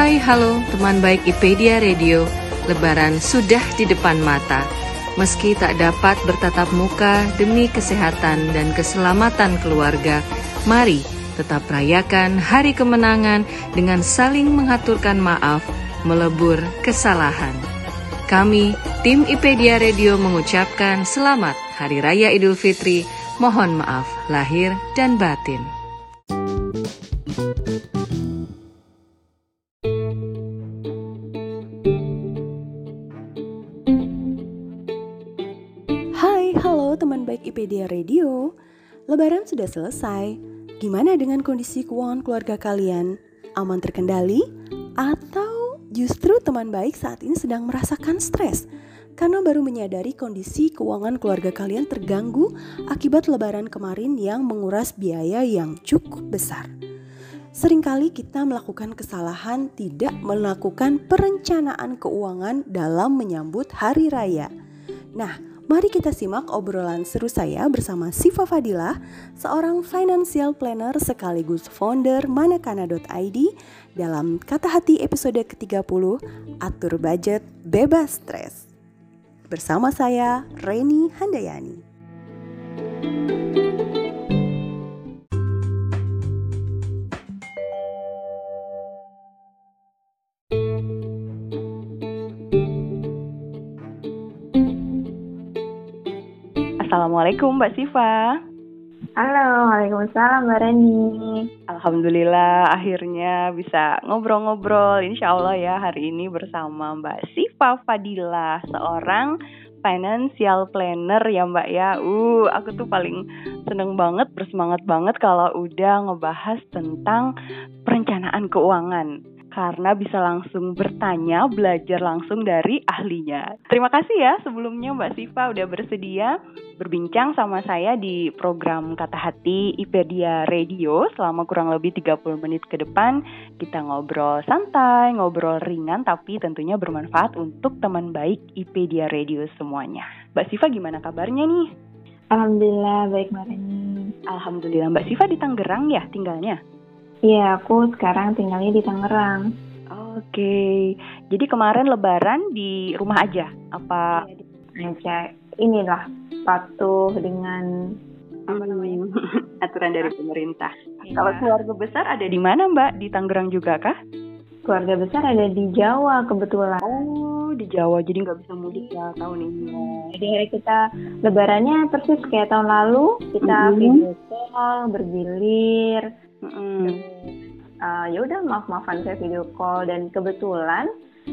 Hai, halo teman baik IPedia Radio. Lebaran sudah di depan mata. Meski tak dapat bertatap muka demi kesehatan dan keselamatan keluarga, mari tetap rayakan hari kemenangan dengan saling mengaturkan maaf, melebur kesalahan. Kami, tim IPedia Radio mengucapkan selamat Hari Raya Idul Fitri, mohon maaf lahir dan batin. Lebaran sudah selesai. Gimana dengan kondisi keuangan keluarga kalian? Aman terkendali? Atau justru teman baik saat ini sedang merasakan stres? Karena baru menyadari kondisi keuangan keluarga kalian terganggu akibat lebaran kemarin yang menguras biaya yang cukup besar. Seringkali kita melakukan kesalahan tidak melakukan perencanaan keuangan dalam menyambut hari raya. Nah, mari kita simak obrolan seru saya bersama Siva Fadilah, seorang financial planner sekaligus founder manakana.id dalam Kata Hati episode ke-30, Atur Budget Bebas Stres. Bersama saya, Reni Handayani. Assalamualaikum Mbak Siva. Halo, Waalaikumsalam Mbak Reni. Alhamdulillah akhirnya bisa ngobrol-ngobrol insya Allah ya hari ini bersama Mbak Siva Fadila seorang financial planner ya Mbak ya. Uh, aku tuh paling seneng banget, bersemangat banget kalau udah ngebahas tentang perencanaan keuangan karena bisa langsung bertanya, belajar langsung dari ahlinya. Terima kasih ya sebelumnya Mbak Siva udah bersedia berbincang sama saya di program Kata Hati IPedia Radio selama kurang lebih 30 menit ke depan. Kita ngobrol santai, ngobrol ringan tapi tentunya bermanfaat untuk teman baik IPedia Radio semuanya. Mbak Siva gimana kabarnya nih? Alhamdulillah baik Mbak Reni. Alhamdulillah Mbak Siva di Tangerang ya tinggalnya? Iya, aku sekarang tinggalnya di Tangerang. Oke, jadi kemarin Lebaran di rumah aja? Apa? Aja, inilah patuh dengan apa namanya aturan dari pemerintah. Iya. Kalau keluarga besar ada di mana Mbak? Di Tangerang juga kah? keluarga besar ada di Jawa kebetulan. Oh, di Jawa, jadi nggak bisa mudik ya tahun ini. Jadi hari kita lebarannya persis kayak tahun lalu kita Mhm. video call bergilir. Mm-mm. Eh, ya udah maaf-maafan saya video call dan kebetulan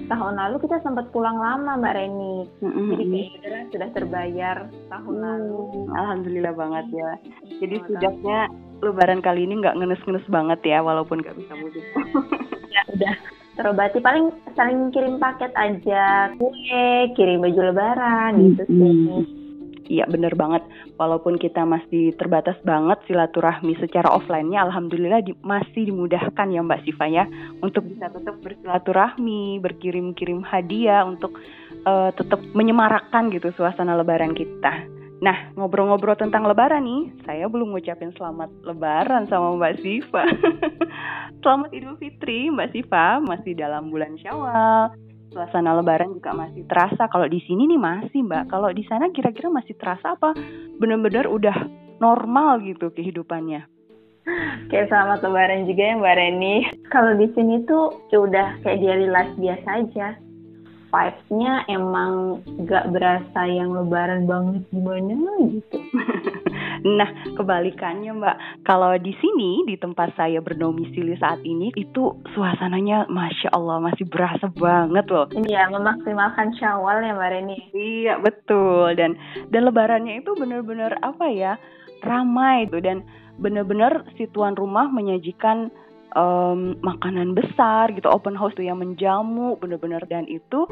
tahun lalu kita sempat pulang lama Mbak Reni. Mm-mm. Jadi kayak udah sudah terbayar tahun lalu. Hmm, Alhamdulillah banget ya. Jadi setidaknya Lebaran kali ini nggak ngenes-ngenes banget ya, walaupun nggak bisa mudik. ya udah terobati paling saling kirim paket aja kue kirim baju lebaran gitu sih Mm-mm. Iya bener banget. Walaupun kita masih terbatas banget silaturahmi secara offline-nya, alhamdulillah di, masih dimudahkan ya Mbak Siva ya untuk bisa tetap bersilaturahmi, berkirim-kirim hadiah untuk uh, tetap menyemarakkan gitu suasana Lebaran kita. Nah, ngobrol-ngobrol tentang Lebaran nih, saya belum ngucapin selamat Lebaran sama Mbak Siva. selamat Idul Fitri, Mbak Siva, masih dalam bulan Syawal suasana lebaran juga masih terasa. Kalau di sini nih masih Mbak. Kalau di sana kira-kira masih terasa apa? Benar-benar udah normal gitu kehidupannya. Oke, selamat lebaran juga ya Mbak Reni. Kalau di sini tuh udah kayak daily life biasa aja vibes-nya emang gak berasa yang lebaran banget gimana gitu. nah, kebalikannya Mbak. Kalau di sini, di tempat saya berdomisili saat ini, itu suasananya Masya Allah masih berasa banget loh. Iya, memaksimalkan syawal ya Mbak Reni. Iya, betul. Dan dan lebarannya itu benar-benar apa ya, ramai tuh. Dan benar-benar si tuan rumah menyajikan um, makanan besar gitu open house tuh yang menjamu bener-bener dan itu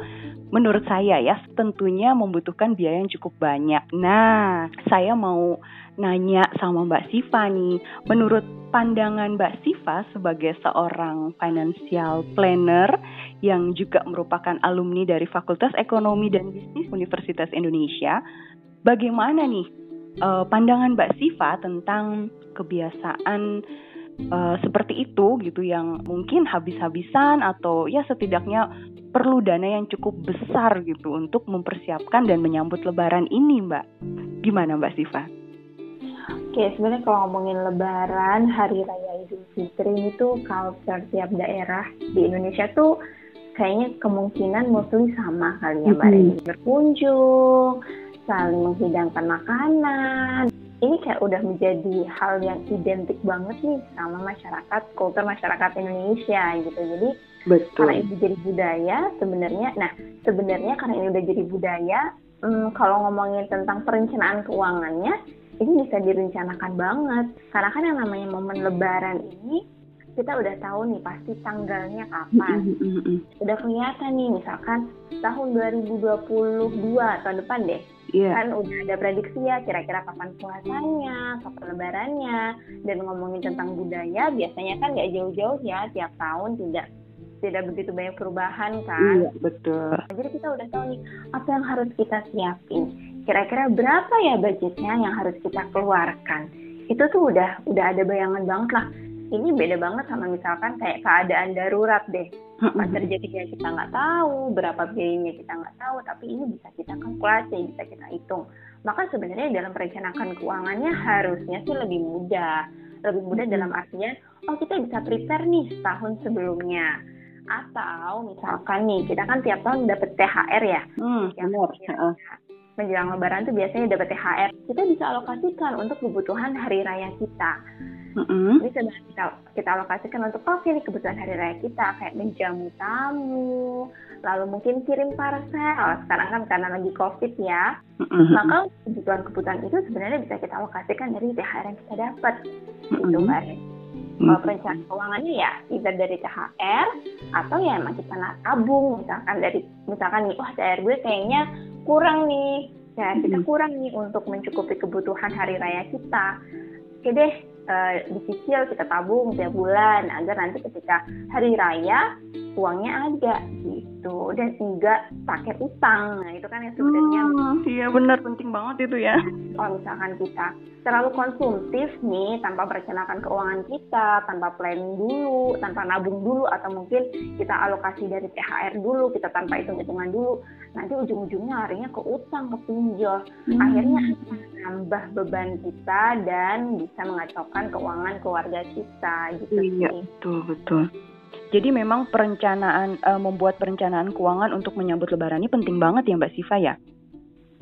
menurut saya ya tentunya membutuhkan biaya yang cukup banyak. Nah, saya mau nanya sama Mbak Siva nih, menurut pandangan Mbak Siva sebagai seorang financial planner yang juga merupakan alumni dari Fakultas Ekonomi dan Bisnis Universitas Indonesia, bagaimana nih uh, pandangan Mbak Siva tentang kebiasaan uh, seperti itu gitu yang mungkin habis-habisan atau ya setidaknya perlu dana yang cukup besar gitu untuk mempersiapkan dan menyambut lebaran ini Mbak. Gimana Mbak Siva? Oke, sebenarnya kalau ngomongin lebaran, hari raya Idul Fitri ini tuh culture tiap daerah di Indonesia tuh kayaknya kemungkinan mostly sama kali ya Mbak. Mm -hmm. Berkunjung, saling menghidangkan makanan, ini kayak udah menjadi hal yang identik banget nih sama masyarakat kultur masyarakat Indonesia gitu jadi Betul. karena ini jadi budaya sebenarnya nah sebenarnya karena ini udah jadi budaya hmm, kalau ngomongin tentang perencanaan keuangannya ini bisa direncanakan banget karena kan yang namanya momen lebaran ini kita udah tahu nih pasti tanggalnya kapan. Udah kelihatan nih misalkan tahun 2022 tahun depan deh yeah. kan udah ada prediksi ya kira-kira kapan puasanya, kapan lebarannya, dan ngomongin tentang budaya biasanya kan nggak jauh-jauh ya tiap tahun tidak tidak begitu banyak perubahan kan. Iya betul. Jadi kita udah tahu nih apa yang harus kita siapin. Kira-kira berapa ya budgetnya yang harus kita keluarkan. Itu tuh udah udah ada bayangan banget lah ini beda banget sama misalkan kayak keadaan darurat deh apa terjadinya kita nggak tahu berapa biayanya kita nggak tahu tapi ini bisa kita kalkulasi bisa kita hitung. Maka sebenarnya dalam perencanaan keuangannya harusnya sih lebih mudah. Lebih mudah dalam artinya oh kita bisa prepare nih setahun sebelumnya. Atau misalkan nih kita kan tiap tahun dapat THR ya. Hmm, yang benar. menjelang lebaran tuh biasanya dapat THR kita bisa alokasikan untuk kebutuhan hari raya kita Mm-hmm. Bisa kita kita alokasikan untuk oke nih kebutuhan hari raya kita kayak menjamu tamu, lalu mungkin kirim parcel. Sekarang kan karena lagi covid ya, mm-hmm. maka kebutuhan-kebutuhan itu sebenarnya bisa kita alokasikan dari THR yang kita dapat, mm-hmm. gitu mbak. Kalau perencanaan keuangannya ya either dari THR atau ya emang kita tabung misalkan dari misalkan nih wah THR gue kayaknya kurang nih ya kita kurang nih untuk mencukupi kebutuhan hari raya kita oke deh uh, dicicil kita tabung tiap bulan agar nanti ketika hari raya uangnya ada gitu. Dan enggak pakai utang. Nah itu kan yang sebenarnya hmm, iya benar. Penting banget itu ya. Kalau misalkan kita terlalu konsumtif nih tanpa merencanakan keuangan kita tanpa planning dulu tanpa nabung dulu atau mungkin kita alokasi dari THR dulu kita tanpa hitung hitungan dulu nanti ujung-ujungnya harinya ke utang ke pinjol. Hmm. akhirnya nambah beban kita dan bisa mengacaukan keuangan keluarga kita gitu iya, sih. betul betul jadi memang perencanaan uh, membuat perencanaan keuangan untuk menyambut lebaran ini penting banget ya Mbak Siva ya.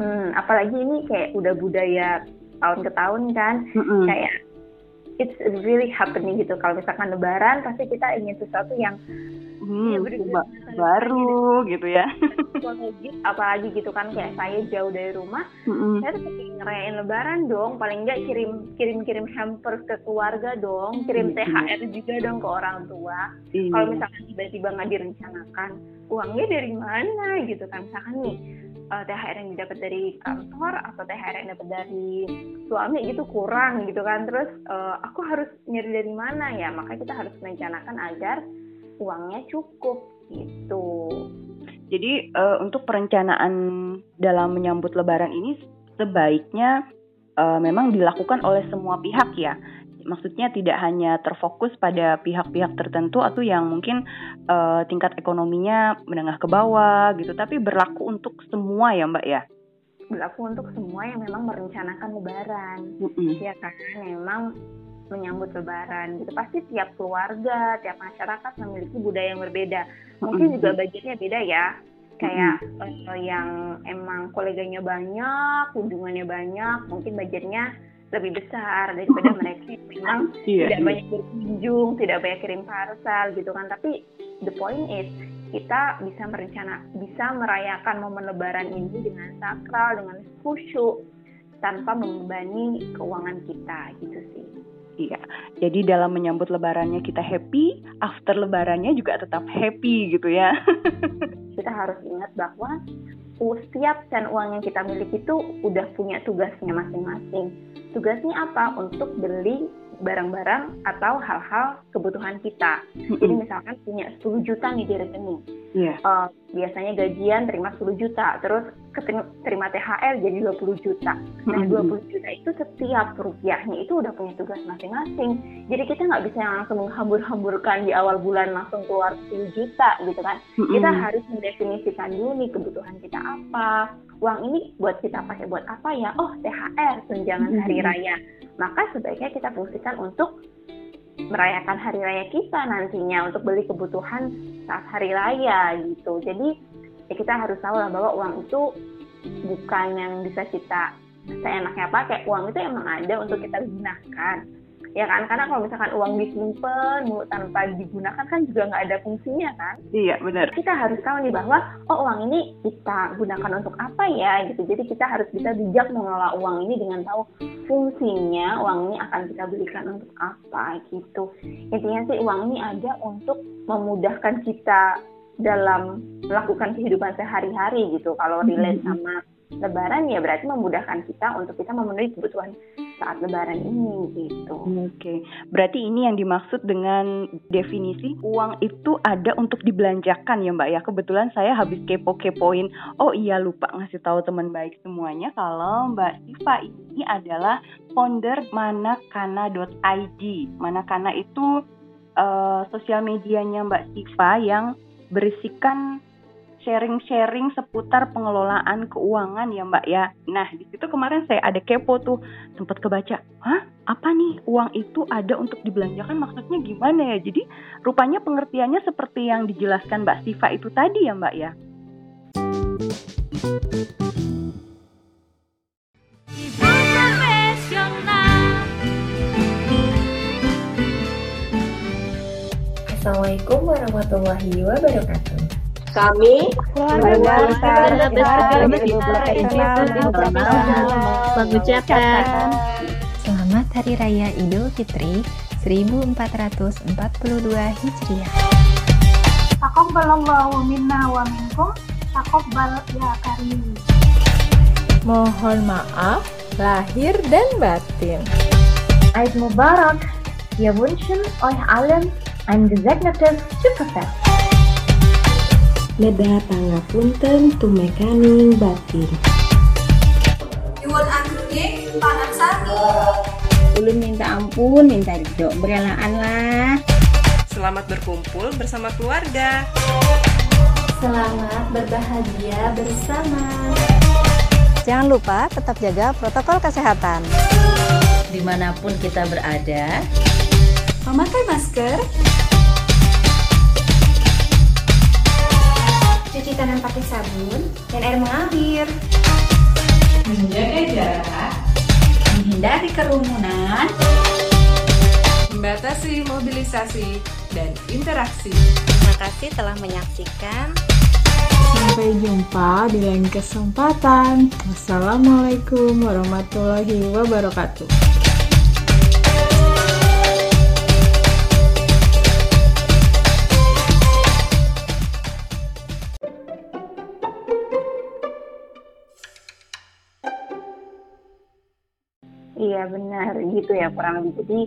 Hmm, apalagi ini kayak udah budaya tahun ke tahun kan, mm -hmm. kayak it's really happening gitu. Kalau misalkan lebaran pasti kita ingin sesuatu yang hmm, ya, baru gitu. ya. Apalagi gitu kan kayak saya jauh dari rumah hmm. saya tuh pengen ngerayain lebaran dong. Paling nggak kirim kirim kirim hampers ke keluarga dong kirim hmm. THR juga dong ke orang tua. Hmm. kalau misalkan tiba-tiba nggak direncanakan uangnya dari mana gitu kan? Misalkan nih uh, eh, THR yang didapat dari kantor atau THR yang dapat dari suami gitu kurang gitu kan. Terus uh, aku harus nyari dari mana ya? Maka kita harus merencanakan agar uangnya cukup gitu jadi uh, untuk perencanaan dalam menyambut Lebaran ini sebaiknya uh, memang dilakukan oleh semua pihak ya maksudnya tidak hanya terfokus pada pihak-pihak tertentu atau yang mungkin uh, tingkat ekonominya menengah ke bawah gitu, tapi berlaku untuk semua ya Mbak ya? Berlaku untuk semua yang memang merencanakan Lebaran, mm-hmm. ya kan? Memang menyambut Lebaran gitu. Pasti tiap keluarga, tiap masyarakat memiliki budaya yang berbeda. Mungkin mm-hmm. juga budgetnya beda ya. Kayak mm-hmm. uh, yang emang koleganya banyak, kunjungannya banyak, mungkin budgetnya lebih besar daripada mereka yang memang yeah, tidak yeah. banyak berkunjung, tidak banyak kirim parcel gitu kan. Tapi the point is kita bisa merencana, bisa merayakan momen Lebaran ini dengan sakral, dengan khusyuk tanpa membebani keuangan kita gitu sih. Iya, jadi dalam menyambut lebarannya kita happy, after lebarannya juga tetap happy gitu ya. kita harus ingat bahwa setiap sen uang yang kita miliki itu udah punya tugasnya masing-masing. Tugasnya apa? Untuk beli barang-barang atau hal-hal kebutuhan kita. Jadi misalkan punya 10 juta nih di rekening. Yeah. Iya. Uh, biasanya gajian terima 10 juta, terus terima THR jadi 20 juta. Nah, 20 juta itu setiap rupiahnya itu udah punya tugas masing-masing. Jadi kita nggak bisa langsung menghambur-hamburkan di awal bulan langsung keluar 10 juta gitu kan. Kita harus mendefinisikan dulu nih kebutuhan kita apa, uang ini buat kita pakai buat apa ya? Oh, THR, tunjangan mm-hmm. hari raya. Maka sebaiknya kita fungsikan untuk merayakan hari raya kita nantinya untuk beli kebutuhan saat hari raya gitu. Jadi ya kita harus tahu lah bahwa uang itu bukan yang bisa kita seenaknya pakai. Uang itu emang ada untuk kita gunakan ya kan? Karena kalau misalkan uang disimpan tanpa digunakan kan juga nggak ada fungsinya kan? Iya benar. Kita harus tahu nih bahwa oh uang ini kita gunakan untuk apa ya gitu. Jadi kita harus bisa bijak mengelola uang ini dengan tahu fungsinya uang ini akan kita belikan untuk apa gitu. Intinya sih uang ini ada untuk memudahkan kita dalam melakukan kehidupan sehari-hari gitu. Kalau relate sama Lebaran ya berarti memudahkan kita untuk kita memenuhi kebutuhan saat Lebaran ini gitu. Oke, okay. berarti ini yang dimaksud dengan definisi uang itu ada untuk dibelanjakan ya Mbak ya. Kebetulan saya habis kepo-kepoin. Oh iya lupa ngasih tahu teman baik semuanya kalau Mbak Siva ini adalah founder manakana.id. Manakana itu uh, sosial medianya Mbak Siva yang berisikan sharing-sharing seputar pengelolaan keuangan ya Mbak ya. Nah di situ kemarin saya ada kepo tuh sempat kebaca, hah apa nih uang itu ada untuk dibelanjakan maksudnya gimana ya? Jadi rupanya pengertiannya seperti yang dijelaskan Mbak Siva itu tadi ya Mbak ya. Assalamualaikum warahmatullahi wabarakatuh. Kami keluarga besar mengucapkan Selamat Hari Raya Idul Fitri 1442 Hijriah. Taqabbalallahu minna wa minkum. Taqabbal ya karim. Mohon maaf lahir dan batin. Eid Mubarak. Wir wünschen euch allen ein gesegnetes Tschüsselfest. Leda pangapunten tumekaning batin. Nyuwun panan sami. Ulun minta ampun, minta ridho, berelaan lah. Selamat berkumpul bersama keluarga. Selamat berbahagia bersama. Jangan lupa tetap jaga protokol kesehatan. Di mana pun kita berada, memakai masker, cuci tangan pakai sabun dan air mengalir. Menjaga jarak, menghindari kerumunan, membatasi mobilisasi dan interaksi. Terima kasih telah menyaksikan. Sampai jumpa di lain kesempatan. Wassalamualaikum warahmatullahi wabarakatuh. Iya benar. Gitu ya kurang lebih. Jadi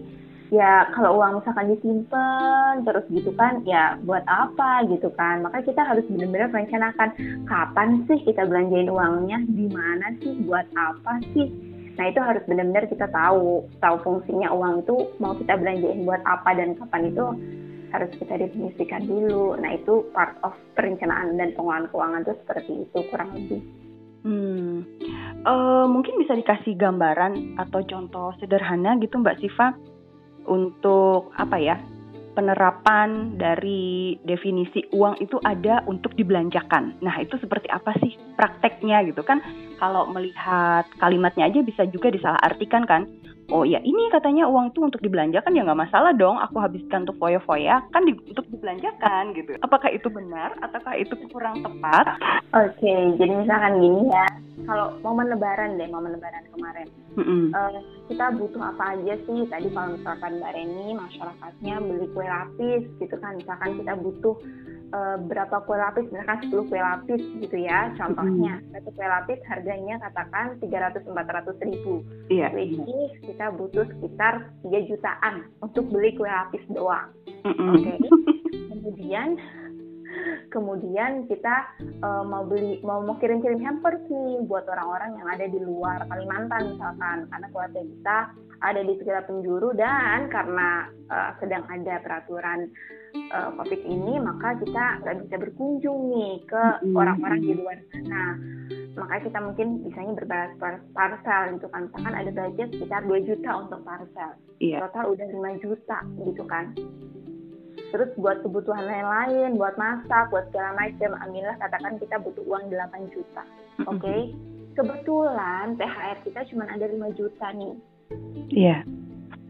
ya kalau uang misalkan disimpan terus gitu kan ya buat apa gitu kan. Makanya kita harus benar-benar merencanakan kapan sih kita belanjain uangnya? Di mana sih? Buat apa sih? Nah itu harus benar-benar kita tahu. Tahu fungsinya uang itu mau kita belanjain buat apa dan kapan itu harus kita definisikan dulu. Nah itu part of perencanaan dan pengelolaan keuangan itu seperti itu kurang lebih Hmm, uh, mungkin bisa dikasih gambaran atau contoh sederhana gitu Mbak Siva untuk apa ya penerapan dari definisi uang itu ada untuk dibelanjakan. Nah, itu seperti apa sih prakteknya gitu kan? Kalau melihat kalimatnya aja bisa juga disalahartikan kan? Oh ya ini katanya uang itu untuk dibelanjakan ya nggak masalah dong. Aku habiskan untuk foya-foya kan di, untuk dibelanjakan gitu. Apakah itu benar ataukah itu kurang tepat? Oke, okay, jadi misalkan gini ya. Kalau momen Lebaran deh, momen Lebaran kemarin, mm -hmm. uh, kita butuh apa aja sih? Tadi kalau misalkan Mbak Reni masyarakatnya beli kue lapis gitu kan, misalkan kita butuh uh, berapa kue lapis misalkan 10 kue lapis gitu ya contohnya mm. satu kue lapis harganya katakan 300-400 ribu yeah. which is kita butuh sekitar 3 jutaan untuk beli kue lapis doang mm -hmm. oke okay? kemudian kemudian kita uh, mau beli mau mau kirim-kirim hampers nih buat orang-orang yang ada di luar Kalimantan misalkan. Karena keluarga kita ada di segala penjuru dan karena uh, sedang ada peraturan uh, COVID ini maka kita nggak bisa berkunjung nih ke orang-orang di luar. Sana makanya kita mungkin bisanya berbalas parcel gitu kan. Misalkan ada budget sekitar 2 juta untuk parcel. Iya. total udah 5 juta gitu kan terus buat kebutuhan lain-lain buat masak buat segala macam ambillah katakan kita butuh uang 8 juta oke? Okay? kebetulan THR kita cuma ada 5 juta nih. Iya.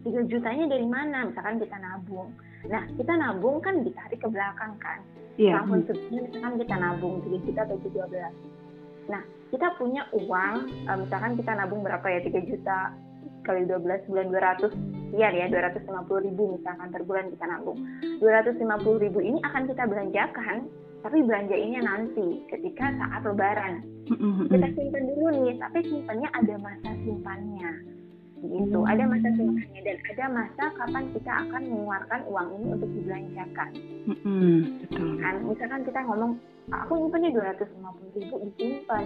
Yeah. 3 jutanya dari mana? Misalkan kita nabung. Nah kita nabung kan ditarik ke belakang kan? Yeah. tahun sebelumnya misalkan kita nabung 3 juta bagi 12 nah kita punya uang eh, misalkan kita nabung berapa ya? 3 juta kali 12 bulan 200 sekian ya 250 ribu misalkan per bulan kita nabung 250 ribu ini akan kita belanjakan tapi belanjainnya nanti ketika saat lebaran. Kita simpan dulu nih tapi simpannya ada masa simpannya. Gitu ada masa simpannya dan ada masa kapan kita akan mengeluarkan uang ini untuk dibelanjakan. Kan misalkan kita ngomong aku nyimpannya 250 ribu disimpan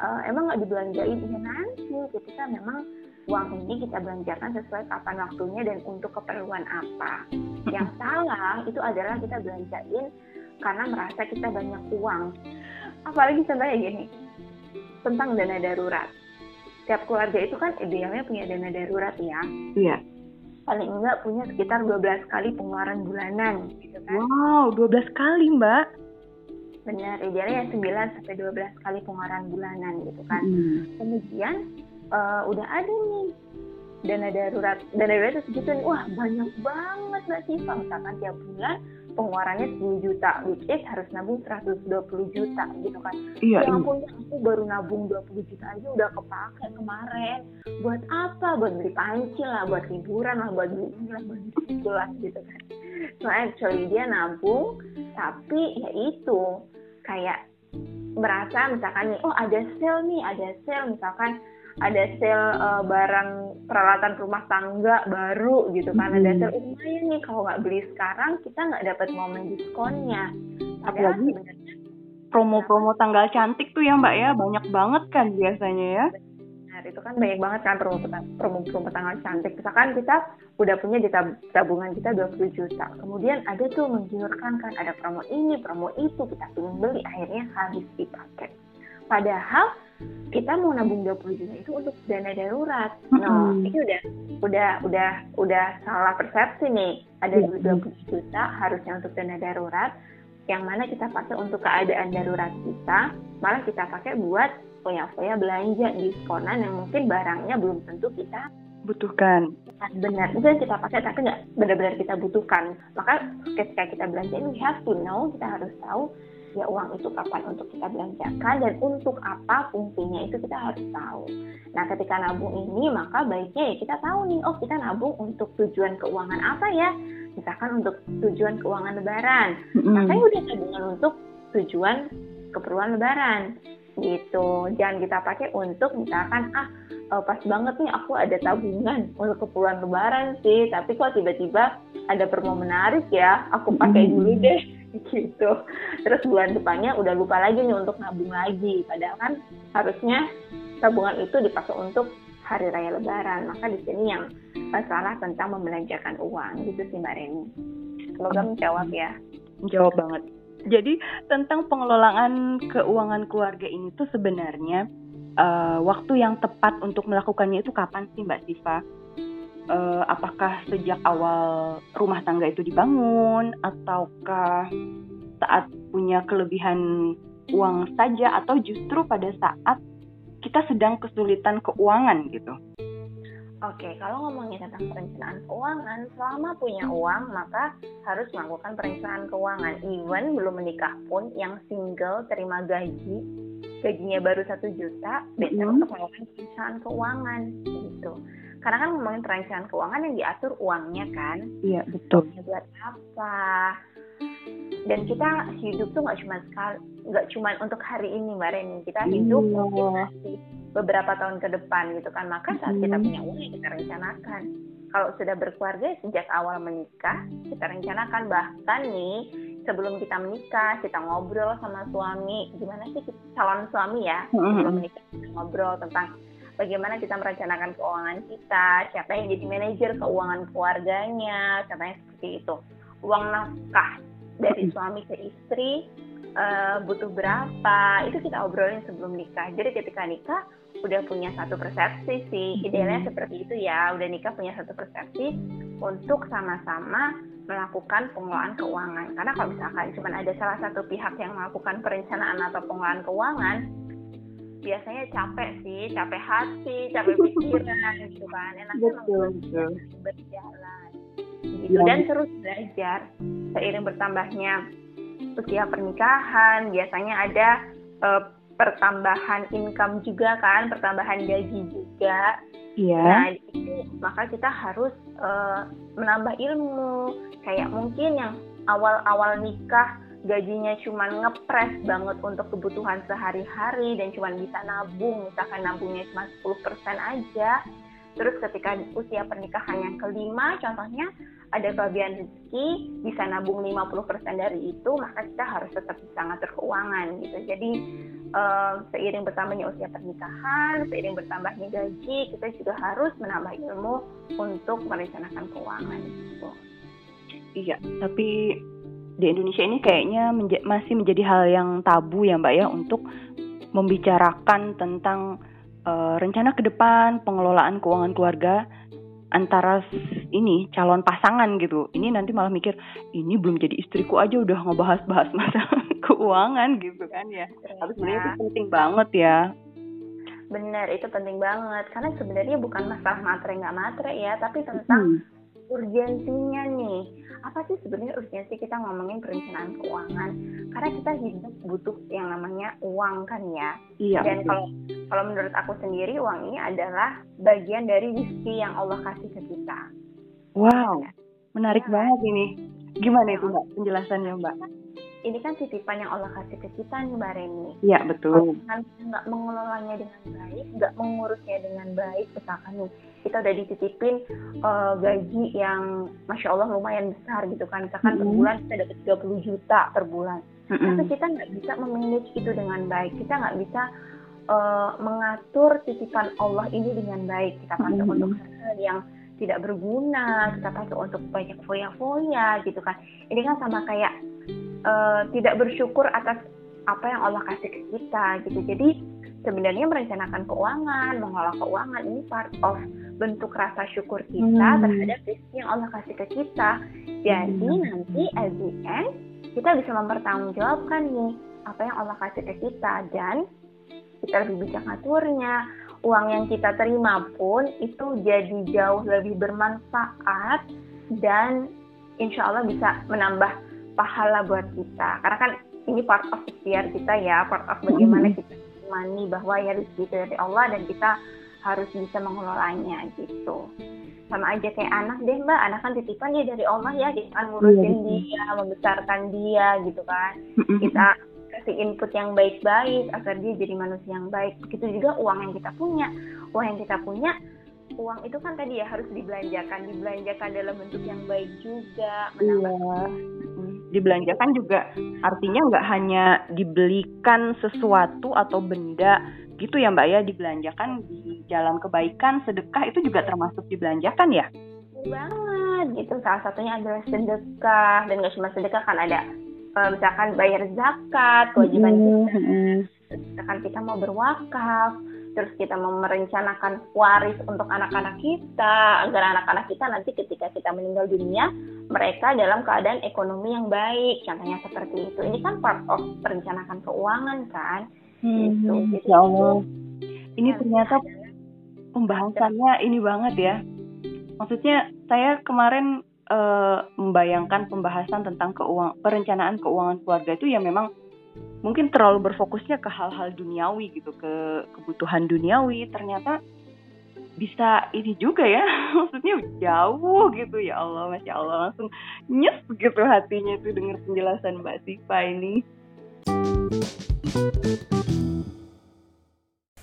uh, emang nggak dibelanjain? Ya nanti ketika memang uang ini kita belanjakan sesuai kapan waktunya dan untuk keperluan apa. Yang salah itu adalah kita belanjain karena merasa kita banyak uang. Apalagi contohnya gini, tentang dana darurat. Tiap keluarga itu kan idealnya punya dana darurat ya. Iya. Paling enggak punya sekitar 12 kali pengeluaran bulanan gitu kan. Wow, 12 kali mbak. Benar, idealnya 9 sampai 12 kali pengeluaran bulanan gitu kan. Hmm. Kemudian uh, udah ada nih dana darurat dana darurat itu segitu nih. Wah banyak banget mbak Siva. Misalkan tiap bulan pengeluarannya 10 juta which is harus nabung 120 juta gitu kan. Iya, ya ampun aku baru nabung 20 juta aja udah kepake kemarin. Buat apa? Buat beli panci lah buat liburan lah buat beli ini lah buat beli gelas gitu kan. So actually dia nabung tapi ya itu kayak merasa misalkan nih oh ada sale nih ada sale misalkan ada sale uh, barang peralatan rumah tangga baru gitu kan hmm. ada sale oh, lumayan nih kalau nggak beli sekarang kita nggak dapat momen diskonnya apalagi promo-promo tanggal cantik tuh ya mbak ya banyak banget kan biasanya ya Nah, itu kan banyak banget kan promo promo promo tanggal cantik. Misalkan kita udah punya di tabungan kita 20 juta. Kemudian ada tuh menggiurkan kan ada promo ini, promo itu, kita ingin beli akhirnya habis dipakai. Padahal kita mau nabung 20 juta itu untuk dana darurat. No, hmm. itu udah udah udah udah salah persepsi nih. Ada yeah. 20 juta harusnya untuk dana darurat yang mana kita pakai untuk keadaan darurat kita, malah kita pakai buat foya-foya belanja diskonan yang mungkin barangnya belum tentu kita butuhkan. Benar, itu yang kita pakai tapi nggak benar-benar kita butuhkan. Maka ketika kita belanja ini we have to know, kita harus tahu ya uang itu kapan untuk kita belanjakan dan untuk apa fungsinya itu kita harus tahu. Nah ketika nabung ini maka baiknya ya kita tahu nih oh kita nabung untuk tujuan keuangan apa ya misalkan untuk tujuan keuangan lebaran. Mm-hmm. Makanya udah tabungan untuk tujuan keperluan lebaran gitu. Jangan kita pakai untuk misalkan ah oh, pas banget nih aku ada tabungan untuk keperluan lebaran sih tapi kok tiba-tiba ada promo menarik ya aku pakai dulu deh gitu. Terus bulan depannya udah lupa lagi nih untuk nabung lagi. Padahal kan harusnya tabungan itu dipakai untuk hari raya lebaran. Maka di sini yang masalah tentang membelanjakan uang gitu sih mbak Reni. Semoga menjawab ya. menjawab banget. Jadi tentang pengelolaan keuangan keluarga ini tuh sebenarnya uh, waktu yang tepat untuk melakukannya itu kapan sih Mbak Siva? Uh, apakah sejak awal rumah tangga itu dibangun ataukah saat punya kelebihan uang saja atau justru pada saat kita sedang kesulitan keuangan gitu? Oke, kalau ngomongin tentang perencanaan keuangan, selama punya uang maka harus melakukan perencanaan keuangan. Even belum menikah pun, yang single terima gaji gajinya baru satu juta biasanya hmm. untuk melakukan perencanaan keuangan gitu karena kan ngomongin perencanaan keuangan yang diatur uangnya kan. Iya betul. Buat apa? Dan kita hidup tuh nggak cuma sekali nggak cuma untuk hari ini mbak Reni. Kita hidup iya. mungkin beberapa tahun ke depan gitu kan. Maka saat kita hmm. punya uang kita rencanakan. Kalau sudah berkeluarga sejak awal menikah kita rencanakan. Bahkan nih sebelum kita menikah kita ngobrol sama suami. Gimana sih calon suami ya? Sebelum menikah kita ngobrol tentang bagaimana kita merencanakan keuangan kita siapa yang jadi manajer keuangan keluarganya contohnya seperti itu. Uang nafkah dari suami ke istri uh, butuh berapa itu kita obrolin sebelum nikah. Jadi ketika nikah udah punya satu persepsi sih. Idealnya seperti itu ya. Udah nikah punya satu persepsi untuk sama-sama melakukan pengelolaan keuangan. Karena kalau misalkan cuma ada salah satu pihak yang melakukan perencanaan atau pengelolaan keuangan, biasanya capek sih, capek hati, capek pikiran gitu kan. Enaknya betul, berjalan gitu ya. dan terus belajar seiring bertambahnya usia pernikahan biasanya ada uh, pertambahan income juga kan, pertambahan gaji juga. Iya. Nah, itu maka kita harus uh, menambah ilmu. Kayak mungkin yang awal-awal nikah gajinya cuma ngepres banget untuk kebutuhan sehari-hari dan cuma bisa nabung, misalkan nabungnya cuma 10% aja. Terus ketika usia pernikahan yang kelima, contohnya ada kelebihan rezeki, bisa nabung 50% dari itu, maka kita harus tetap bisa ngatur keuangan gitu. Jadi uh, seiring bertambahnya usia pernikahan, seiring bertambahnya gaji, kita juga harus menambah ilmu untuk merencanakan keuangan gitu. Iya, tapi di Indonesia ini kayaknya menja masih menjadi hal yang tabu ya Mbak ya untuk membicarakan tentang uh, rencana ke depan pengelolaan keuangan keluarga antara ini calon pasangan gitu. Ini nanti malah mikir ini belum jadi istriku aja udah ngebahas-bahas masalah keuangan gitu kan ya. Tapi sebenarnya itu penting banget ya. Bener, itu penting banget karena sebenarnya bukan masalah matre nggak matre ya, tapi tentang hmm urgensinya nih. Apa sih sebenarnya urgensi kita ngomongin perencanaan keuangan? Karena kita hidup butuh yang namanya uang kan ya. Iya, dan kalau kalau menurut aku sendiri uang ini adalah bagian dari rezeki yang Allah kasih ke kita. Wow menarik ya. banget ini. Gimana itu mbak penjelasannya mbak ini kan titipan yang Allah kasih ke kita nih Mbak Reni. Iya betul. Kalau kita nggak mengelolanya dengan baik, nggak mengurusnya dengan baik, misalkan nih kita udah dititipin uh, gaji yang masya Allah lumayan besar gitu kan, misalkan mm -hmm. per bulan kita dapat 30 juta per bulan, mm -hmm. tapi kita nggak bisa memanage itu dengan baik, kita nggak bisa uh, mengatur titipan Allah ini dengan baik, kita pakai mm -hmm. untuk hal yang tidak berguna, kita pakai untuk banyak foya-foya gitu kan. Ini kan sama kayak uh, tidak bersyukur atas apa yang Allah kasih ke kita gitu. Jadi sebenarnya merencanakan keuangan, mengelola keuangan ini part of bentuk rasa syukur kita hmm. terhadap rezeki yang Allah kasih ke kita. Jadi hmm. nanti at the end kita bisa mempertanggungjawabkan nih apa yang Allah kasih ke kita dan kita lebih bijak ngaturnya. Uang yang kita terima pun itu jadi jauh lebih bermanfaat dan insya Allah bisa menambah pahala buat kita karena kan ini part of ikhtiar kita ya part of bagaimana mm-hmm. kita imani bahwa ya rezeki itu dari Allah dan kita harus bisa mengelolanya gitu sama aja kayak anak deh mbak anak kan titipan dia dari Allah ya kita kan ngurusin yeah. dia membesarkan dia gitu kan kita kasih kasih input yang baik-baik agar dia jadi manusia yang baik. Begitu juga uang yang kita punya. Uang yang kita punya, uang itu kan tadi ya harus dibelanjakan, dibelanjakan dalam bentuk yang baik juga, menambah iya. dibelanjakan juga artinya nggak hanya dibelikan sesuatu atau benda gitu ya mbak ya dibelanjakan di jalan kebaikan sedekah itu juga termasuk dibelanjakan ya? Banget. Gitu salah satunya adalah sedekah. Dan nggak cuma sedekah kan ada uh, misalkan bayar zakat kewajiban kita. misalkan kita mau berwakaf terus kita merencanakan waris untuk anak-anak kita agar anak-anak kita nanti ketika kita meninggal dunia mereka dalam keadaan ekonomi yang baik. Contohnya seperti itu. Ini kan part of perencanaan keuangan kan? Hmm, gitu. Jadi, ya Allah. Ini ternyata pembahasannya ini banget ya. Maksudnya saya kemarin uh, membayangkan pembahasan tentang keuang perencanaan keuangan keluarga itu ya memang mungkin terlalu berfokusnya ke hal-hal duniawi gitu ke kebutuhan duniawi ternyata bisa ini juga ya maksudnya jauh gitu ya Allah masya Allah langsung nyes gitu hatinya itu dengar penjelasan Mbak Siva ini.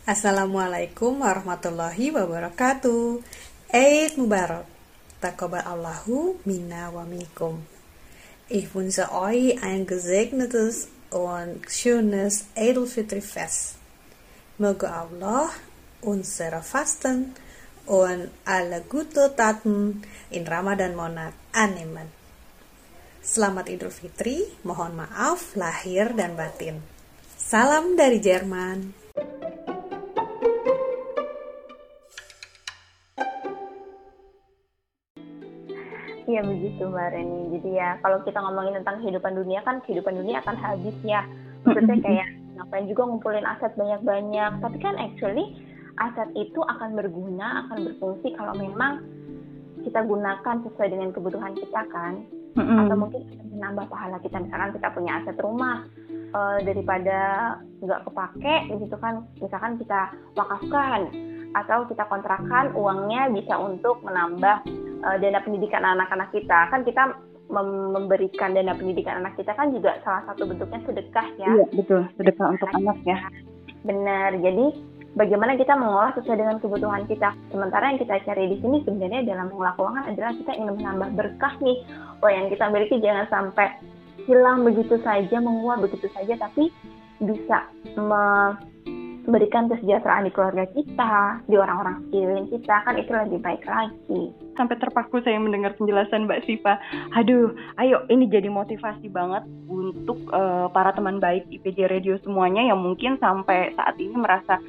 Assalamualaikum warahmatullahi wabarakatuh. Eid Mubarak. Takobal Allahu minna wa minkum. Ich wünsche euch ein gesegnetes und schönes Edelfitri-Fest. Möge Allah unsere Fasten und alle gute Taten in Ramadan Monat annehmen. Selamat Idul Fitri, mohon maaf lahir dan batin. Salam dari Jerman. Iya begitu Mbak Reni. Jadi ya kalau kita ngomongin tentang kehidupan dunia kan kehidupan dunia akan habis ya. Maksudnya kayak ngapain juga ngumpulin aset banyak-banyak. Tapi kan actually aset itu akan berguna, akan berfungsi kalau memang kita gunakan sesuai dengan kebutuhan kita kan. Mm-hmm. Atau mungkin menambah pahala kita. Misalkan kita punya aset rumah, uh, daripada nggak kepake gitu kan misalkan kita wakafkan atau kita kontrakan uangnya bisa untuk menambah uh, dana pendidikan anak-anak kita. Kan kita mem memberikan dana pendidikan anak kita kan juga salah satu bentuknya sedekah ya. Iya betul. Sedekah untuk anak ya. Benar. Jadi bagaimana kita mengolah sesuai dengan kebutuhan kita? Sementara yang kita cari di sini sebenarnya dalam mengolah keuangan adalah kita ingin menambah berkah nih. Oh yang kita miliki jangan sampai hilang begitu saja menguap begitu saja tapi bisa memberikan kesejahteraan di keluarga kita, di orang-orang sekeliling kita, kan itu lebih baik lagi. Sampai terpaku saya mendengar penjelasan Mbak Siva. Aduh, ayo ini jadi motivasi banget untuk uh, para teman baik IPJ Radio semuanya yang mungkin sampai saat ini merasa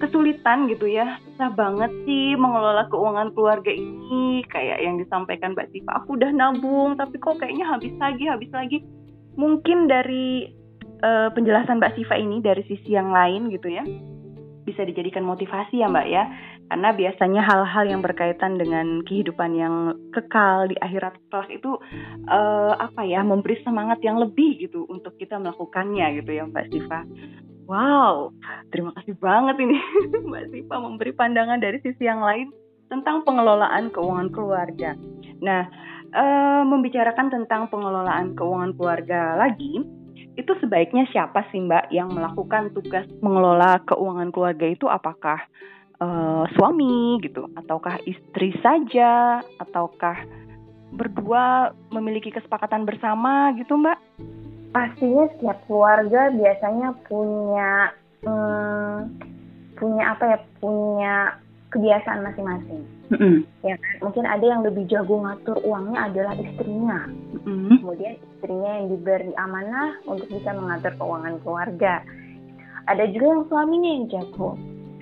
kesulitan gitu ya. Susah banget sih mengelola keuangan keluarga ini. Kayak yang disampaikan Mbak Siva, aku udah nabung tapi kok kayaknya habis lagi, habis lagi. Mungkin dari uh, penjelasan Mbak Siva ini dari sisi yang lain gitu ya. Bisa dijadikan motivasi ya Mbak ya. Karena biasanya hal-hal yang berkaitan dengan kehidupan yang kekal di akhirat kelak itu uh, apa ya memberi semangat yang lebih gitu untuk kita melakukannya gitu ya Mbak Siva. Wow terima kasih banget ini. Mbak Siva memberi pandangan dari sisi yang lain tentang pengelolaan keuangan keluarga. Nah uh, membicarakan tentang pengelolaan keuangan keluarga lagi itu sebaiknya siapa sih Mbak yang melakukan tugas mengelola keuangan keluarga itu? Apakah uh, suami gitu? Ataukah istri saja? Ataukah berdua memiliki kesepakatan bersama gitu Mbak? Pastinya setiap keluarga biasanya punya hmm, punya apa ya? Punya kebiasaan masing-masing. Mm-hmm. Ya kan? Mungkin ada yang lebih jago ngatur uangnya adalah istrinya. Mm-hmm. Kemudian istrinya yang diberi amanah untuk bisa mengatur keuangan keluarga. Ada juga yang suaminya yang jago.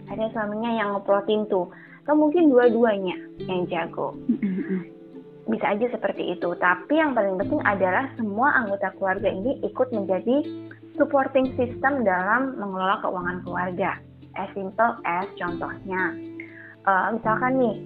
Ada suaminya yang ngeplotin tuh. Atau mungkin dua-duanya yang jago. Mm-hmm. Bisa aja seperti itu. Tapi yang paling penting adalah semua anggota keluarga ini ikut menjadi supporting system dalam mengelola keuangan keluarga. As simple as contohnya, uh, misalkan nih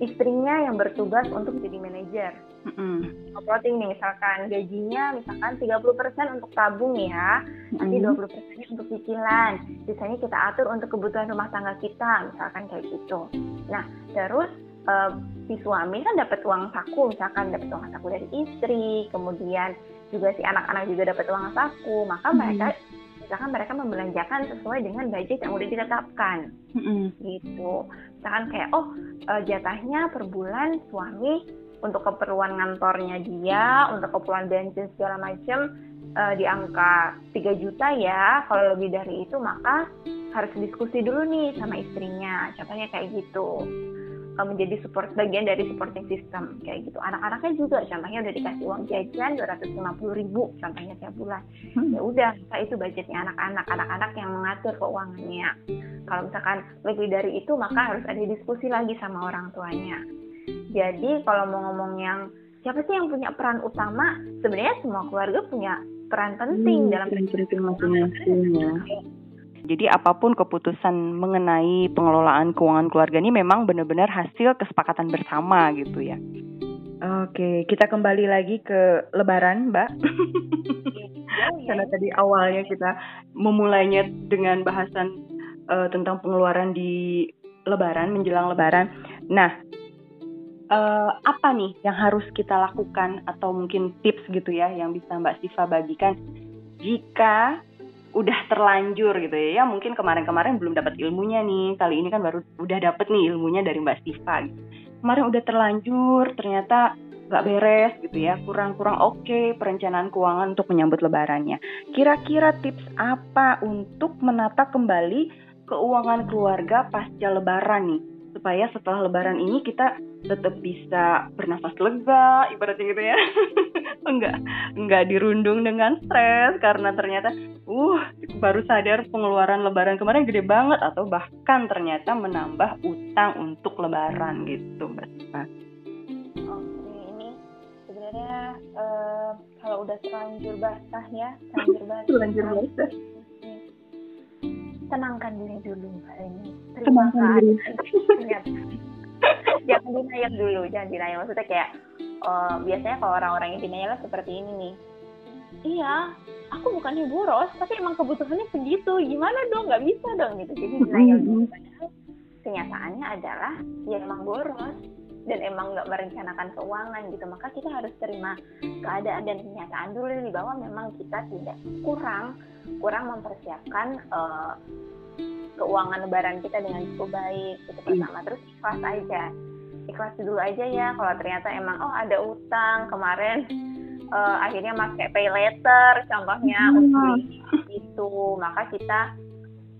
istrinya yang bertugas untuk jadi manajer. Mm-hmm. Operating nih misalkan gajinya misalkan 30% untuk tabung ya, nanti mm-hmm. 20% untuk cicilan. Sisanya kita atur untuk kebutuhan rumah tangga kita, misalkan kayak gitu. Nah, terus uh, si suami kan dapat uang saku, misalkan dapat uang saku dari istri, kemudian juga si anak-anak juga dapat uang saku, maka mm-hmm. mereka misalkan mereka membelanjakan sesuai dengan budget yang udah ditetapkan. Mm-hmm. gitu. Misalkan kayak oh uh, jatahnya per bulan suami untuk keperluan ngantornya dia untuk keperluan bensin segala macam uh, di angka 3 juta ya kalau lebih dari itu maka harus diskusi dulu nih sama istrinya. Contohnya kayak gitu menjadi support bagian dari supporting system kayak gitu. Anak-anaknya juga contohnya udah dikasih uang jajan 250 ribu contohnya tiap bulan. Hmm. ya udah itu budgetnya anak-anak anak-anak yang mengatur keuangannya. Kalau misalkan lebih dari itu maka harus ada diskusi lagi sama orang tuanya. Jadi kalau mau ngomong yang siapa sih yang punya peran utama? Sebenarnya semua keluarga punya peran penting hmm, dalam penting masing-masing ya jadi apa pun keputusan mengenai pengelolaan keuangan keluarga ini memang benar-benar hasil kesepakatan bersama gitu ya. Oke, kita kembali lagi ke Lebaran, Mbak. Karena tadi awalnya kita memulainya dengan bahasan uh, tentang pengeluaran di Lebaran, menjelang Lebaran. Nah, uh, apa nih yang harus kita lakukan atau mungkin tips gitu ya yang bisa Mbak Siva bagikan jika udah terlanjur gitu ya. Ya mungkin kemarin-kemarin belum dapat ilmunya nih. Kali ini kan baru udah dapet nih ilmunya dari Mbak Siva gitu. Kemarin udah terlanjur, ternyata nggak beres gitu ya. Kurang-kurang oke okay perencanaan keuangan untuk menyambut lebarannya. Kira-kira tips apa untuk menata kembali keuangan keluarga pasca lebaran nih? supaya setelah lebaran ini kita tetap bisa bernafas lega ibaratnya gitu ya. Enggak enggak dirundung dengan stres karena ternyata uh baru sadar pengeluaran lebaran kemarin gede banget atau bahkan ternyata menambah utang untuk lebaran gitu mbak. Oke ini sebenarnya uh, kalau udah terlanjur basah ya terlanjur basah. terlanjur basah. Tenangkan diri dulu hari ini terima kasih jangan dinayal dulu jangan dinayal maksudnya kayak uh, biasanya kalau orang-orang yang dinayal seperti ini nih. Iya aku bukannya boros tapi emang kebutuhannya segitu. Gimana dong? Nggak bisa dong gitu. Jadi dinayal dulu. Padahal kenyataannya adalah ya emang boros. Dan emang nggak merencanakan keuangan gitu. Maka kita harus terima keadaan dan kenyataan dulu nih bahwa memang kita tidak kurang kurang mempersiapkan uh, keuangan lebaran kita dengan cukup baik itu pertama terus ikhlas aja ikhlas dulu aja ya kalau ternyata emang oh ada utang kemarin uh, akhirnya pakai pay letter contohnya hmm. untuk itu maka kita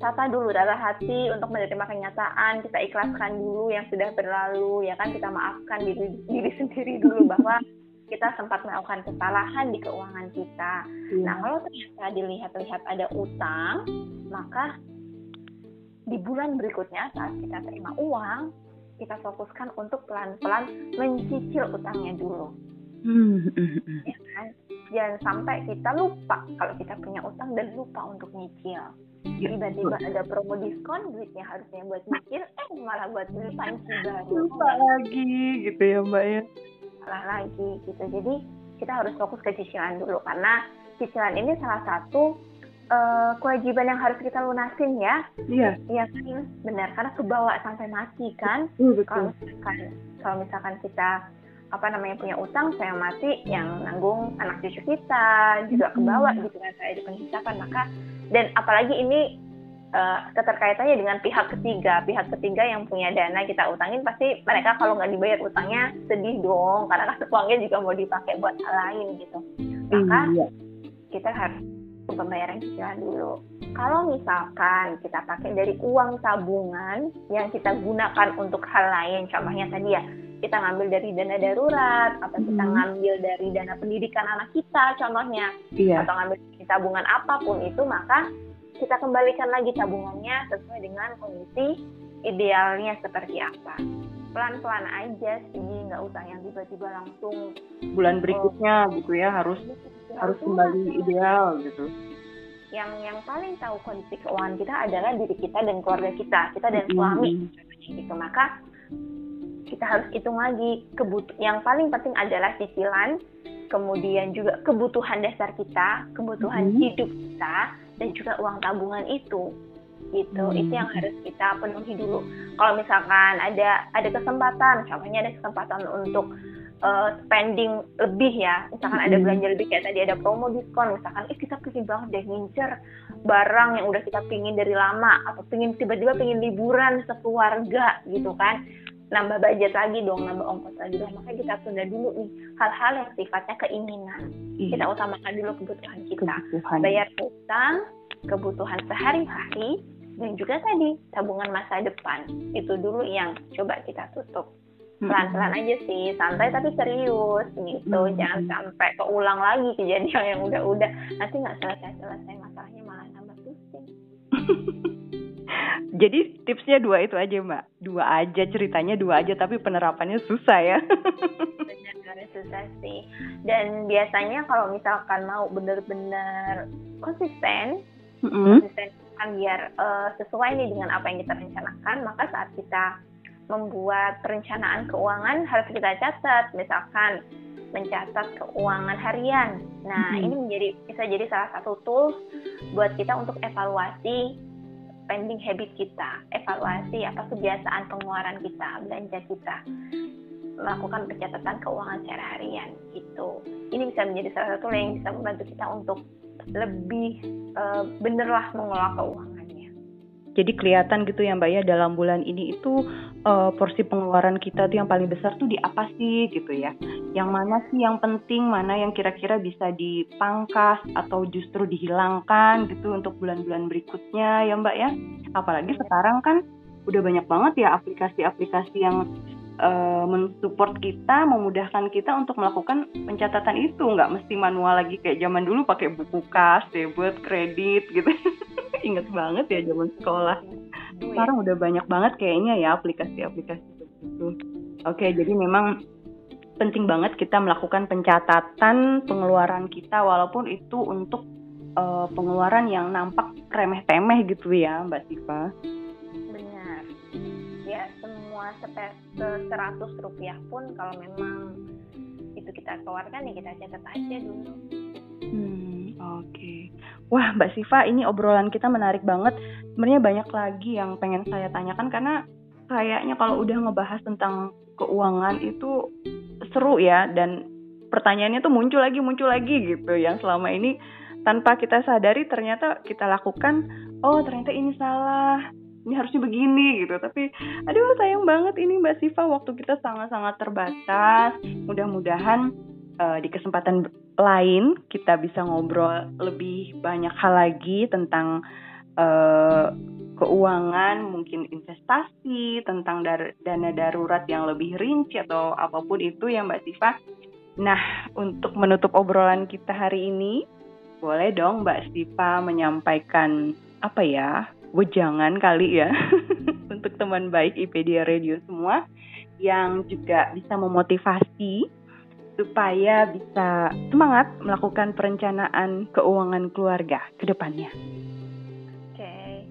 tata dulu darah hati untuk menerima kenyataan kita ikhlaskan dulu yang sudah berlalu ya kan kita maafkan diri diri sendiri dulu bahwa kita sempat melakukan kesalahan di keuangan kita. Hmm. Nah kalau ternyata dilihat-lihat ada utang, maka di bulan berikutnya saat kita terima uang, kita fokuskan untuk pelan-pelan mencicil utangnya dulu. Hmm. Ya kan? Jangan sampai kita lupa kalau kita punya utang dan lupa untuk nyicil. Ya, tiba-tiba ada promo diskon duitnya harusnya buat nyicil eh malah buat beli panci baru lupa lagi gitu ya mbak ya salah lagi gitu jadi kita harus fokus ke cicilan dulu karena cicilan ini salah satu uh, kewajiban yang harus kita lunasin ya. Iya. Iya kan? Benar karena kebawa sampai mati kan? Uh, kalau misalkan kalau misalkan kita apa namanya punya utang saya mati yang nanggung anak cucu kita juga kebawa gitu kan saya di penghitapan maka dan apalagi ini uh, keterkaitannya dengan pihak ketiga. Pihak ketiga yang punya dana kita utangin pasti mereka kalau nggak dibayar utangnya sedih dong karena kan uangnya juga mau dipakai buat hal lain gitu. Maka iya. kita harus pembayaran cicilan dulu. Kalau misalkan kita pakai dari uang tabungan yang kita gunakan untuk hal lain, contohnya tadi ya kita ngambil dari dana darurat atau kita hmm. ngambil dari dana pendidikan anak kita contohnya iya. atau ngambil dari tabungan apa pun itu maka kita kembalikan lagi tabungannya sesuai dengan kondisi idealnya seperti apa pelan-pelan aja sih nggak usah yang tiba-tiba langsung bulan berikutnya oh, gitu ya harus harus kembali ideal gitu yang yang paling tahu kondisi keuangan kita adalah diri kita dan keluarga kita kita dan suami mm -hmm. gitu maka kita harus hitung lagi kebut yang paling penting adalah cicilan kemudian juga kebutuhan dasar kita kebutuhan hmm. hidup kita dan juga uang tabungan itu gitu hmm. itu yang harus kita penuhi dulu kalau misalkan ada ada kesempatan contohnya ada kesempatan untuk uh, spending lebih ya. Misalkan ada belanja lebih kayak tadi ada promo diskon. Misalkan eh kita pingin banget deh ngincer barang yang udah kita pingin dari lama. Atau pingin tiba-tiba pingin liburan sekeluarga gitu kan. Nambah budget lagi dong nambah ongkos lagi dong. Makanya kita tunda dulu nih hal-hal yang sifatnya keinginan. Iya. kita utamakan dulu kebutuhan kita. Kebutuhan. bayar utang kebutuhan sehari-hari dan juga tadi tabungan masa depan. Itu dulu yang coba kita tutup pelan-pelan aja sih santai tapi serius gitu. Hmm. jangan sampai keulang lagi kejadian yang udah-udah. Nanti nggak selesai-selesai masalahnya malah tambah pusing. Jadi tipsnya dua itu aja mbak. Dua aja ceritanya dua aja tapi penerapannya susah ya. Benar susah sih. Dan biasanya kalau misalkan mau bener-bener konsisten mm -hmm. konsisten kan biar uh, sesuai nih dengan apa yang kita rencanakan maka saat kita membuat perencanaan keuangan harus kita catat misalkan mencatat keuangan harian. Nah, hmm. ini menjadi bisa jadi salah satu tools buat kita untuk evaluasi spending habit kita, evaluasi apa kebiasaan pengeluaran kita, belanja kita, melakukan pencatatan keuangan secara harian gitu. Ini bisa menjadi salah satu yang bisa membantu kita untuk lebih uh, benerlah mengelola keuangan. Jadi kelihatan gitu ya Mbak ya dalam bulan ini itu uh, porsi pengeluaran kita tuh yang paling besar tuh di apa sih gitu ya. Yang mana sih yang penting, mana yang kira-kira bisa dipangkas atau justru dihilangkan gitu untuk bulan-bulan berikutnya ya Mbak ya. Apalagi sekarang kan udah banyak banget ya aplikasi-aplikasi yang uh, mensupport kita, memudahkan kita untuk melakukan pencatatan itu, nggak mesti manual lagi kayak zaman dulu pakai buku kas, debit, kredit gitu. inget banget ya zaman sekolah. Sekarang udah banyak banget kayaknya ya aplikasi-aplikasi itu oke jadi memang penting banget kita melakukan pencatatan pengeluaran kita walaupun itu untuk uh, pengeluaran yang nampak remeh-temeh gitu ya Mbak Siva semua seratus rupiah pun kalau memang itu kita keluarkan ya kita catat aja dulu hmm Oke. Okay. Wah, Mbak Siva, ini obrolan kita menarik banget. Sebenarnya banyak lagi yang pengen saya tanyakan karena kayaknya kalau udah ngebahas tentang keuangan itu seru ya dan pertanyaannya tuh muncul lagi muncul lagi gitu yang selama ini tanpa kita sadari ternyata kita lakukan oh ternyata ini salah ini harusnya begini gitu tapi aduh sayang banget ini Mbak Siva waktu kita sangat-sangat terbatas mudah-mudahan uh, di kesempatan lain kita bisa ngobrol lebih banyak hal lagi tentang uh, keuangan, mungkin investasi, tentang dar dana darurat yang lebih rinci atau apa pun itu ya Mbak Siva. Nah, untuk menutup obrolan kita hari ini, boleh dong Mbak Siva menyampaikan apa ya, wejangan kali ya untuk teman baik IPedia Radio semua yang juga bisa memotivasi supaya bisa semangat melakukan perencanaan keuangan keluarga ke depannya. Oke, okay.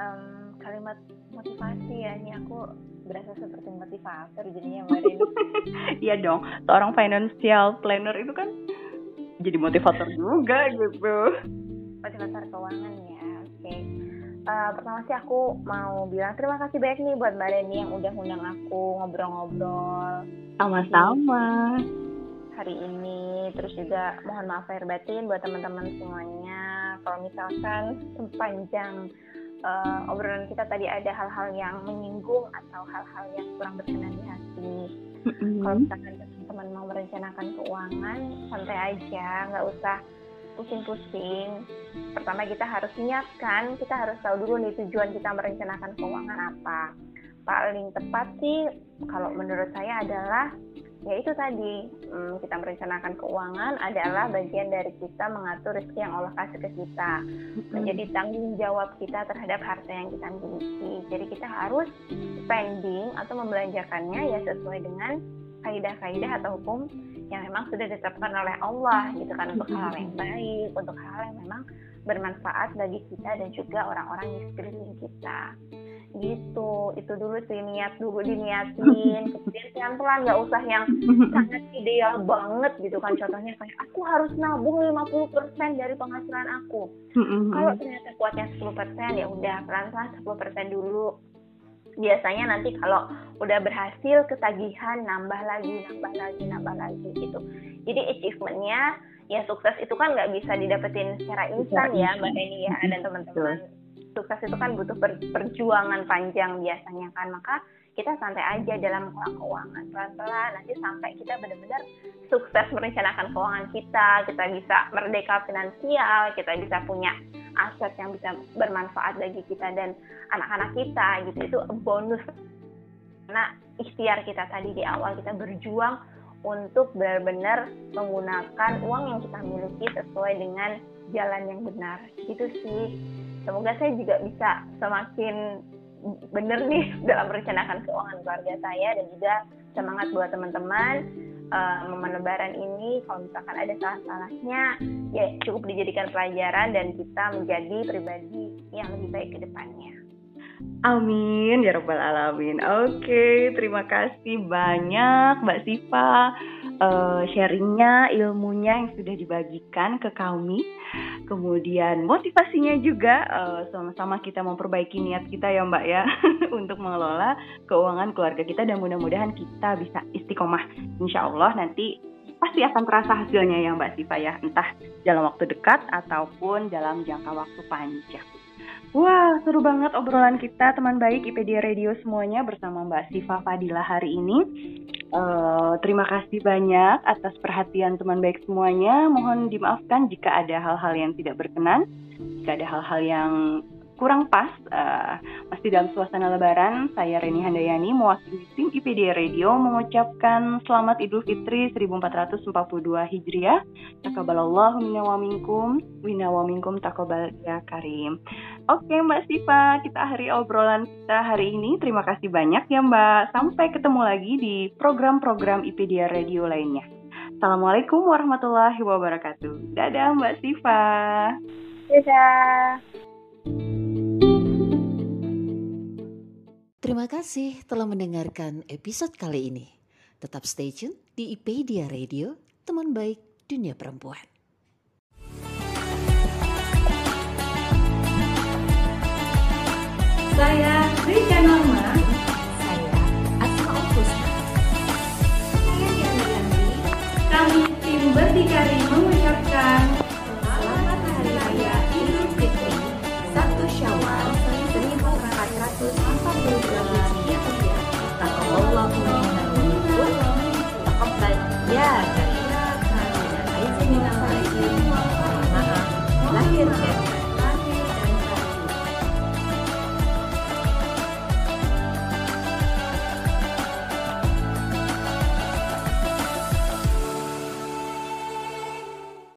um, kalimat motivasi ya, ini aku berasa seperti motivator jadinya Mbak. Iya dong, seorang financial planner itu kan jadi motivator juga gitu. Motivator keuangan ya, oke. Okay. Uh, pertama sih aku mau bilang terima kasih banyak nih buat Mbak Reni yang udah undang aku ngobrol-ngobrol. Sama-sama hari ini terus juga mohon maaf lahir batin buat teman-teman semuanya kalau misalkan sepanjang uh, obrolan kita tadi ada hal-hal yang menyinggung atau hal-hal yang kurang berkenan di hati mm-hmm. kalau misalkan teman-teman mau merencanakan keuangan santai aja nggak usah pusing-pusing. Pertama kita harus niatkan kita harus tahu dulu nih tujuan kita merencanakan keuangan apa. Paling tepat sih kalau menurut saya adalah ya itu tadi hmm, kita merencanakan keuangan adalah bagian dari kita mengatur rezeki yang Allah kasih ke kita. Menjadi tanggung jawab kita terhadap harta yang kita miliki. Jadi kita harus spending atau membelanjakannya ya sesuai dengan kaidah-kaidah atau hukum yang memang sudah ditetapkan oleh Allah gitu kan untuk hal yang baik untuk hal yang memang bermanfaat bagi kita dan juga orang-orang di sekeliling kita. Gitu. Itu dulu sih niat dulu diniatin. Kemudian pelan pelan nggak usah yang sangat ideal banget gitu kan. Contohnya kayak aku harus nabung 50% dari penghasilan aku. Kalau ternyata kuatnya 10% ya udah pelan pelan 10% dulu biasanya nanti kalau udah berhasil ketagihan nambah lagi nambah lagi nambah lagi gitu. Jadi achievementnya ya sukses itu kan nggak bisa didapetin secara instan ya mbak Eni ya dan teman-teman. Sukses itu kan butuh perjuangan panjang biasanya kan. Maka kita santai aja dalam keuangan pelan-pelan. Nanti sampai kita benar-benar sukses merencanakan keuangan kita kita bisa merdeka finansial kita bisa punya aset yang bisa bermanfaat bagi kita dan anak-anak kita gitu. Itu bonus. Karena ikhtiar kita tadi di awal kita berjuang untuk benar-benar menggunakan uang yang kita miliki sesuai dengan jalan yang benar. Gitu sih. Semoga saya juga bisa semakin bener nih dalam merencanakan keuangan keluarga saya dan juga semangat buat teman-teman uh, momen lebaran ini kalau misalkan ada salah-salahnya ya cukup dijadikan pelajaran dan kita menjadi pribadi yang lebih baik ke depannya. Amin ya robbal alamin. Oke, terima kasih banyak Mbak Siva uh, sharingnya, ilmunya yang sudah dibagikan ke kami. Kemudian motivasinya juga uh, sama-sama kita memperbaiki niat kita ya Mbak ya untuk mengelola keuangan keluarga kita dan mudah-mudahan kita bisa istiqomah. Insya Allah nanti pasti akan terasa hasilnya ya Mbak Siva ya, entah dalam waktu dekat ataupun dalam jangka waktu panjang. Wah, seru banget obrolan kita teman baik IPD Radio semuanya bersama Mbak Siva Fadila hari ini. Uh, terima kasih banyak atas perhatian teman baik semuanya. Mohon dimaafkan jika ada hal-hal yang tidak berkenan, jika ada hal-hal yang kurang pas uh, masih dalam suasana lebaran saya Reni Handayani mewakili tim IPD Radio mengucapkan selamat Idul Fitri 1442 Hijriah takabalallahu minna wa minkum minna wa minkum takabal ya karim Oke Mbak Siva kita akhiri obrolan kita hari ini. Terima kasih banyak ya Mbak. Sampai ketemu lagi di program-program IPD Radio lainnya. Assalamualaikum warahmatullahi wabarakatuh. Dadah Mbak Siva Dadah. Terima kasih telah mendengarkan episode kali ini. Tetap stay tune di IPedia Radio, teman baik dunia perempuan. Saya Rika Norma. Saya Asma Opusna. Saya Diana Yanti. Kami tim Berdikari mengucapkan Selamat Hari Raya Idul Fitri 1 Syawal 1442 Hijriah. Taqabbalallahu